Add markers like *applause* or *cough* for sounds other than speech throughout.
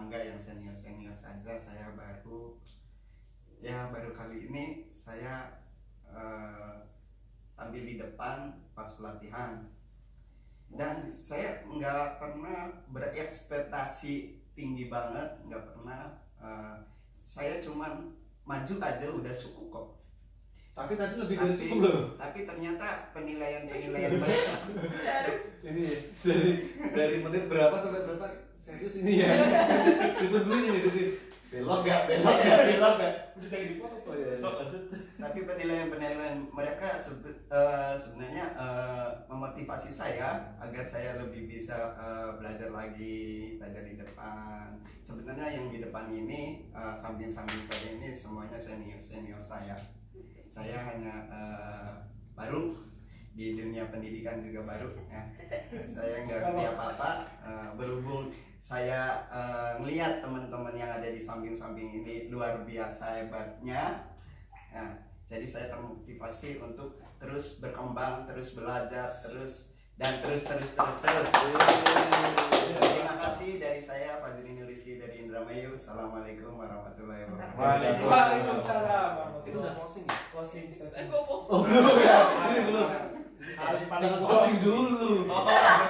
mangga yang senior senior saja saya baru ya baru kali ini saya eh, tampil di depan pas pelatihan. Dan saya nggak pernah berekspektasi tinggi banget nggak pernah eh, saya cuman maju aja udah cukup kok. Tapi tadi lebih dari tapi, cukup loh. tapi ternyata penilaian penilaian mereka Ini dari dari menit berapa sampai berapa serius ini ya. Ditungguin ini, ditungguin. Belok gak, belok gak, belok gak. Udah jadi dipotong. Oh iya. Lanjut. tapi penilaian penilaian mereka sebe- eh, sebenarnya eh, memotivasi saya agar saya lebih bisa eh, belajar lagi belajar di depan sebenarnya yang di depan ini eh, samping-samping saya ini semuanya senior senior saya saya hanya eh, baru di dunia pendidikan juga baru ya saya nggak ngerti apa-apa eh, berhubung saya eh, melihat teman-teman yang ada di samping-samping ini luar biasa hebatnya Nah, jadi saya termotivasi untuk terus berkembang, terus belajar, terus dan terus terus terus terus. Terima kasih dari saya Fajri Nurisi dari Indramayu. Assalamualaikum warahmatullahi wabarakatuh. Waalaikumsalam. Itu udah closing ya? closing. Eh, gopo. Oh belum ya? Ini belum. Harus paling closing dulu.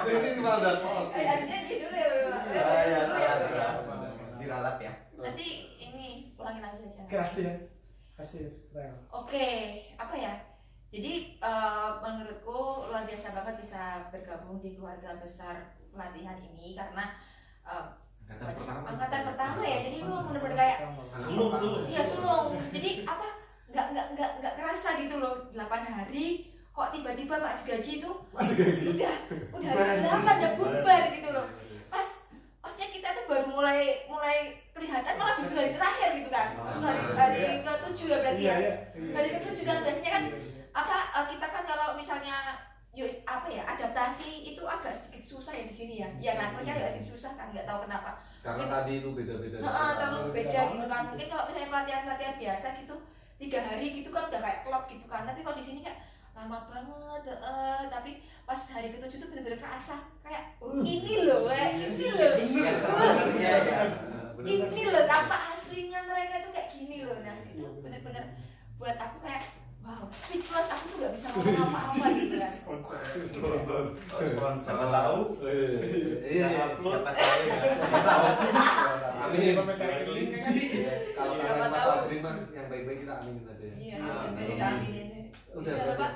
Ini cuma udah Eh, closing. Aja dulu ya, bro. Ya, ya, salah, Oke, salah. oke. Diralat ya. Nanti ini ulangin lagi aja. Kreatif. Hasil real. Oke, apa ya? Jadi eh, menurutku luar biasa banget bisa bergabung di keluarga besar pelatihan ini karena eh, Angkatan pertama. angkatan pertama ya. Jadi lu bener-bener kayak Sulung, sulung. Iya sulung. Jadi apa? Nggak nggak nggak nggak kerasa gitu loh. 8 hari kok tiba-tiba Mas Gagi itu gitu. udah udah hari delapan udah bubar gitu loh. Pas maksudnya kita tuh baru mulai mulai kelihatan malah justru hari terakhir gitu kan. Waktu hari hari ke tujuh ya berarti Iya, ya. iya. Hari ketujuh kan biasanya kan Iya, iya. apa eh, kita kan kalau misalnya yuk apa ya adaptasi itu agak sedikit susah ya di sini ya. Iya kan? Maksudnya agak sedikit susah kan nggak tahu kenapa. Karena tadi itu beda-beda. Heeh, terlalu Beda gitu kan. Mungkin kalau misalnya pelatihan-pelatihan biasa gitu tiga hari gitu kan udah kayak klub gitu kan. Tapi kalau di sini kayak lama banget, eh tapi pas hari ketujuh tuh bener-bener kerasa kayak oh, ini loh, weh, ini loh, Yang sebenarnya ya. ini loh tampak aslinya mereka tuh kayak gini loh. Nah itu bener-bener buat aku kayak wow speechless aku tuh gak bisa ngomong apa-apa gitu kan. *laughs* Sponsor. Sponsor. Oh, sponsor. Siapa tahu? Iya, iya. Siapa tahu ya. *laughs* Siapa tahu. Amin. Iya, Kalau kalian Mas. Fajri mah yang baik-baik kita aminin aja ya. Iya, Amin. jadi kami ini. Udah Iya. Pak.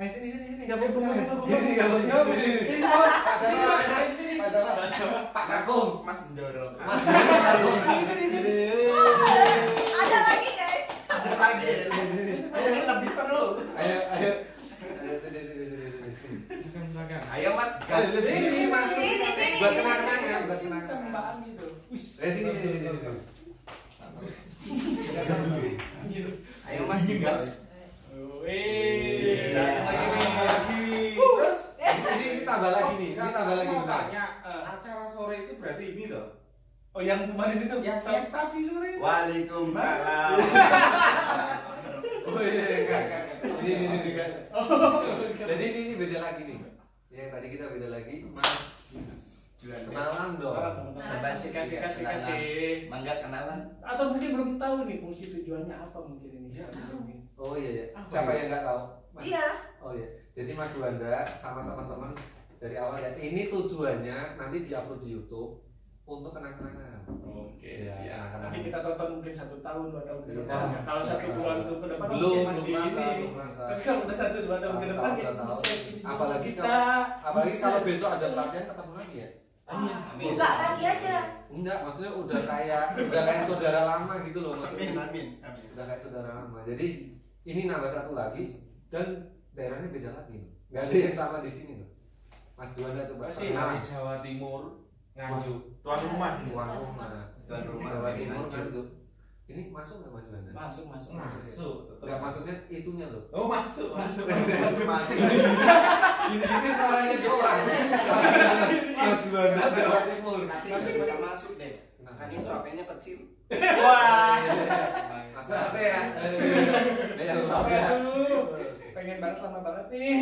Eh sini sini sini sekalian. gabung, Ini gabung. gabung. Ini, Pak. Jawa, Pak Jawa, Pak Kasum. Mas Doro. Mas Kasum. Sini, sini, sini. Ada lagi guys. Ada lagi. Ayo lebih seru. Ayo ayo. Ayo sini sini sini sini. Ayo Mas. Ayo sini Mas. Sini, sini. Buat kenang-kenangan, buat Sama Mbak kenang-kenangan. Ami tuh. Wih. Eh sini sini sini. sini. Ayo Mas digas. Oh yang kemarin itu Yang yang tadi sore itu? Waalaikumsalam. Oh iya, iya, enggak, enggak. Ini, ini, ini, enggak. Jadi ini, ini beda lagi nih. Yang tadi kita beda lagi, Mas. Jualan. Kenalan dong. Coba sih kasih kasih kasih. Mangga kenalan. Atau mungkin belum tahu nih fungsi tujuannya apa mungkin ini. Ya. Oh iya, iya. Apa Siapa ya? yang nggak tahu? Iya. Oh iya. Jadi Mas Wanda sama teman-teman dari awal ya. Ini tujuannya nanti diupload di YouTube untuk kenang-kenangan. Oke, Ya, siap. anak-anak. Nanti kita tonton mungkin satu tahun, dua tahun ke Iya. depan. ya. Kalau satu bulan ke depan Belum, masih merasa, ini. Tapi kalau udah satu dua tahun ke depan bisa ini Apalagi kita. Apalagi bisa. kalau besok ada pelatihan ketemu lagi ya. Iya. Amin. Buka lagi aja. Enggak, maksudnya udah kayak udah kayak saudara lama gitu loh Amin maksudnya. amin amin. Udah kayak saudara lama. Jadi ini nambah satu lagi dan daerahnya beda lagi. Nggak ada yang sama di sini loh. Mas Juanda coba. Masih Jawa Timur, Nganjuk. Tuan rumah. Tuan rumah. Tuan rumah Jawa Timur Nganjuk. Ini masuk nggak Mas Juanda? Masuk, masuk, masuk. Masuk. Enggak maksudnya itunya loh. Oh masuk, masuk. Masuk masuk. Ini ini suaranya doang. Mas Juanda Jawa Timur. Nanti bisa masuk deh. Kan itu HP-nya kecil. Wah. Masa apa ya? Eh, ya, lupa Apa ya. tuh? Pengen banget lama banget nih.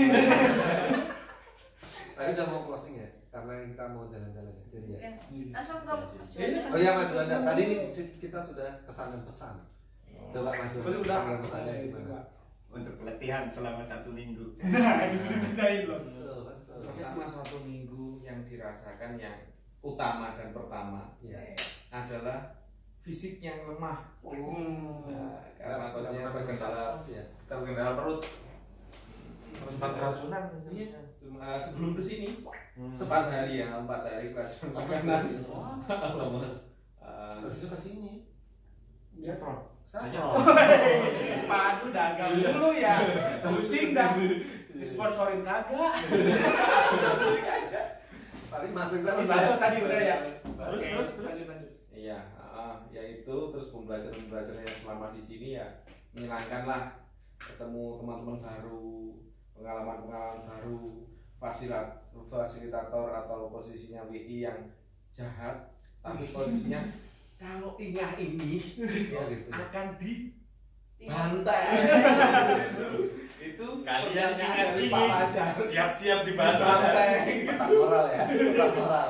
Tadi udah mau closing ya? Karena kita mau jalan-jalan ya. Jadi ya. Ya, langsung ke Ini Oh iya Mas Juanda, tadi ini kita sudah kesan dan pesan. Coba Mas Juanda, kesan dan pesannya Itu, gimana? Untuk pelatihan selama satu minggu *laughs* Nah, ditanyain loh. Betul, betul. Selama satu minggu yang dirasakan yang utama dan pertama Iya. adalah fisik yang lemah. Hmm. Nah, karena pernah terkendala ya. terkendala perut. Sempat keracunan. Iya. Eh, sebelum ke sini Hmm. empat hari ya empat hari keracunan makanan. *laughs* Lemes. Eh, Harusnya ke sini. Saffron. Saffron. *laughs* Padu dagang dulu ya. *laughs* Pusing dah. Disponsorin kagak. Paling masuk Tapi terus. bakso tadi udah ya. Terus terus terus. Iya, ya itu terus pembelajaran-pembelajaran yang selama di sini ya menyenangkan lah ketemu teman-teman baru, pengalaman-pengalaman baru, fasilat, fasilitator atau posisinya WI yang jahat, tapi *laughs* posisinya kalau ingah ini Oh *laughs* gitu. akan Iya. dibantai. *laughs* itu Kalian ingat ini. Siap-siap Dibantai. Pesan moral ya, pesan moral.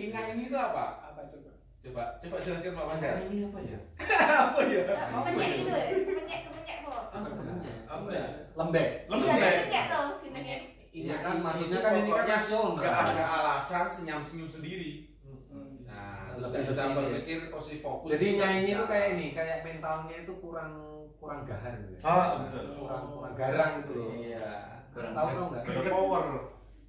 Ingah ini itu apa? Apa coba? Coba, coba jelaskan Pak Fajar. Ini apa ya? apa ya? Kemenyek gitu ya, kemenyek kemenyek kok. Apa ya? Lembek. Lembek. Iya, kemenyek tuh jenenge. Iya kan, maksudnya kan ini kan pokoknya nasional. Gak ada alasan senyum-senyum sendiri. Hmm. Nah, Lebih lebih bisa berpikir posisi fokus. Jadi nyanyi itu kayak ini, kayak mentalnya itu kurang kurang gahar gitu. ya. Ah, betul. Kurang kurang garang gitu loh. Iya. Tahu tahu enggak? Berpower.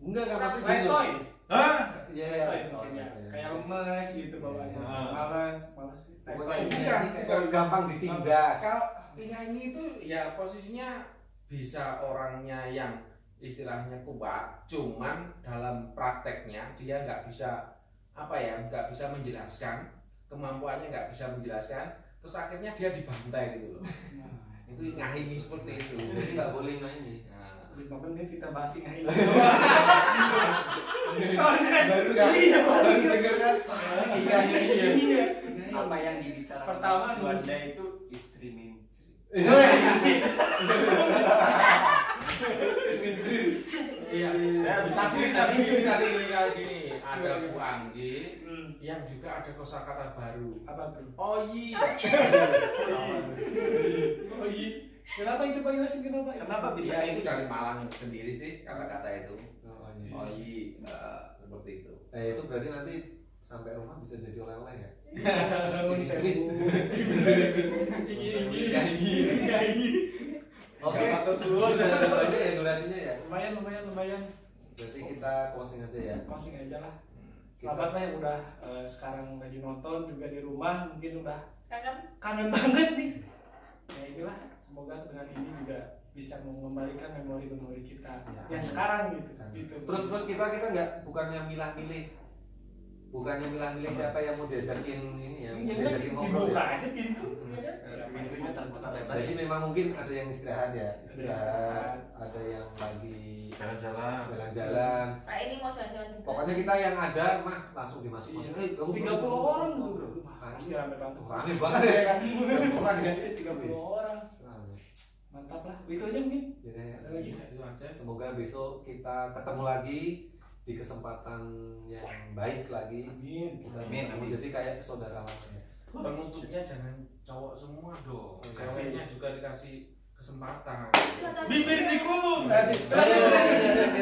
Enggak kan maksudnya gini loh. Letoy. Hah? Iya, iya. mungkin ya. iya. Kayak lemes gitu bawaannya. Ah. Males, males. Pokoknya ini gampang ditindas. Kalau nyanyi itu ya posisinya bisa orangnya yang istilahnya kuat, cuman dalam prakteknya dia nggak bisa apa ya, nggak bisa menjelaskan kemampuannya nggak bisa menjelaskan, terus akhirnya dia dibantai gitu loh. Nah, Itu ngahingi seperti itu. Jadi nggak boleh nyanyi. Nah, menit kita bahas ini ini. *laughs* Baru kan? Iya, baru denger kan? Iya iya iya. Iya. apa yang dibicarakan Pertama, Juanda itu istri menteri *laughs* Iya. Ya, bisa Tadi nih. gini kayak. Ada Bu Anggi Hmm. yang juga ada kosakata baru. Apa tuh? Oyi. Oh iya. Kenapa itu Pak jelasin kenapa? Kenapa bisa Ya itu ini? dari Malang sendiri sih kata-kata itu. Oh, iya. Oyi eh, seperti itu. Eh itu berarti nanti sampai rumah bisa jadi oleh-oleh ya? Bangun sewu. Iki iki. Oke. Matur suwun. Itu aja ya durasinya ya. Lumayan lumayan lumayan. Berarti kita closing aja ya. Masing aja lah. Selamat lah yang udah eh, sekarang lagi nonton juga di rumah mungkin udah Kangen. kangen banget nih. Ya inilah semoga dengan ini juga bisa mengembalikan memori-memori kita Ya. yang sekarang gitu. gitu. Terus terus kita kita nggak bukannya milah-milih bukannya milah-milih siapa yang mau diajakin ini ya, mau ya kan diajakin ngobrol dibuka ya. aja pintu Hmm. ya kan? Yang Pintunya terbuka lebar. Jadi memang mungkin ada yang istirahat ya, Ada yang istirahat, ada yang lagi Jalan-jalan. jalan-jalan. Nah, ini mau jalan-jalan juga. Pokoknya kita yang ada mah langsung dimasuk Iya. masuk. Eh, kamu 30 belum- orang tuh. Wah, Pasti rame banget. Rame banget ya kan. Orang ya. 30 orang. Rame. Mantap lah. Itu aja mungkin. Lagi? Itu aja. Semoga besok kita ketemu lagi di kesempatan yang baik lagi. Amin. Kita Amin, bisa amin. jadi kayak saudara lama ya. Penutupnya jangan cowok semua dong. Ceweknya juga dikasih kesempatan. Bibir dikulum. Tadi.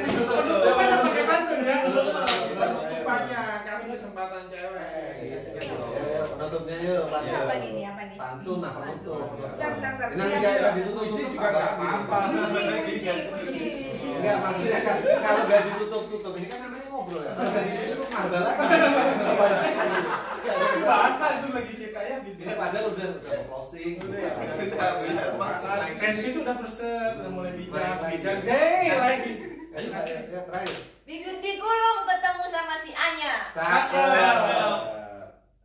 Penutupan pakai pantun ya. Penutupannya kasih kesempatan cewek. Ya, penutupnya yuk. Apa nih? Ini apa nih? Pantun bentar. Ini nanti nggak ditutup juga nggak apa-apa. Puisi, puisi, puisi. Enggak, maksudnya kan kalau nggak ditutup-tutup ini kan namanya ngobrol ya. Nggak ditutup marbal lagi. Bahas lah itu lagi kita ya. Ini padahal udah udah closing. Udah ya. Tensi itu udah perset, udah mulai bijak, bijak. Zey lagi. Ayo, terakhir. Bibir digulung ketemu sama si Anya. Cakep.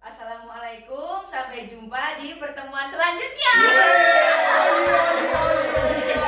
Assalamualaikum, sampai jumpa di pertemuan selanjutnya. Yeay.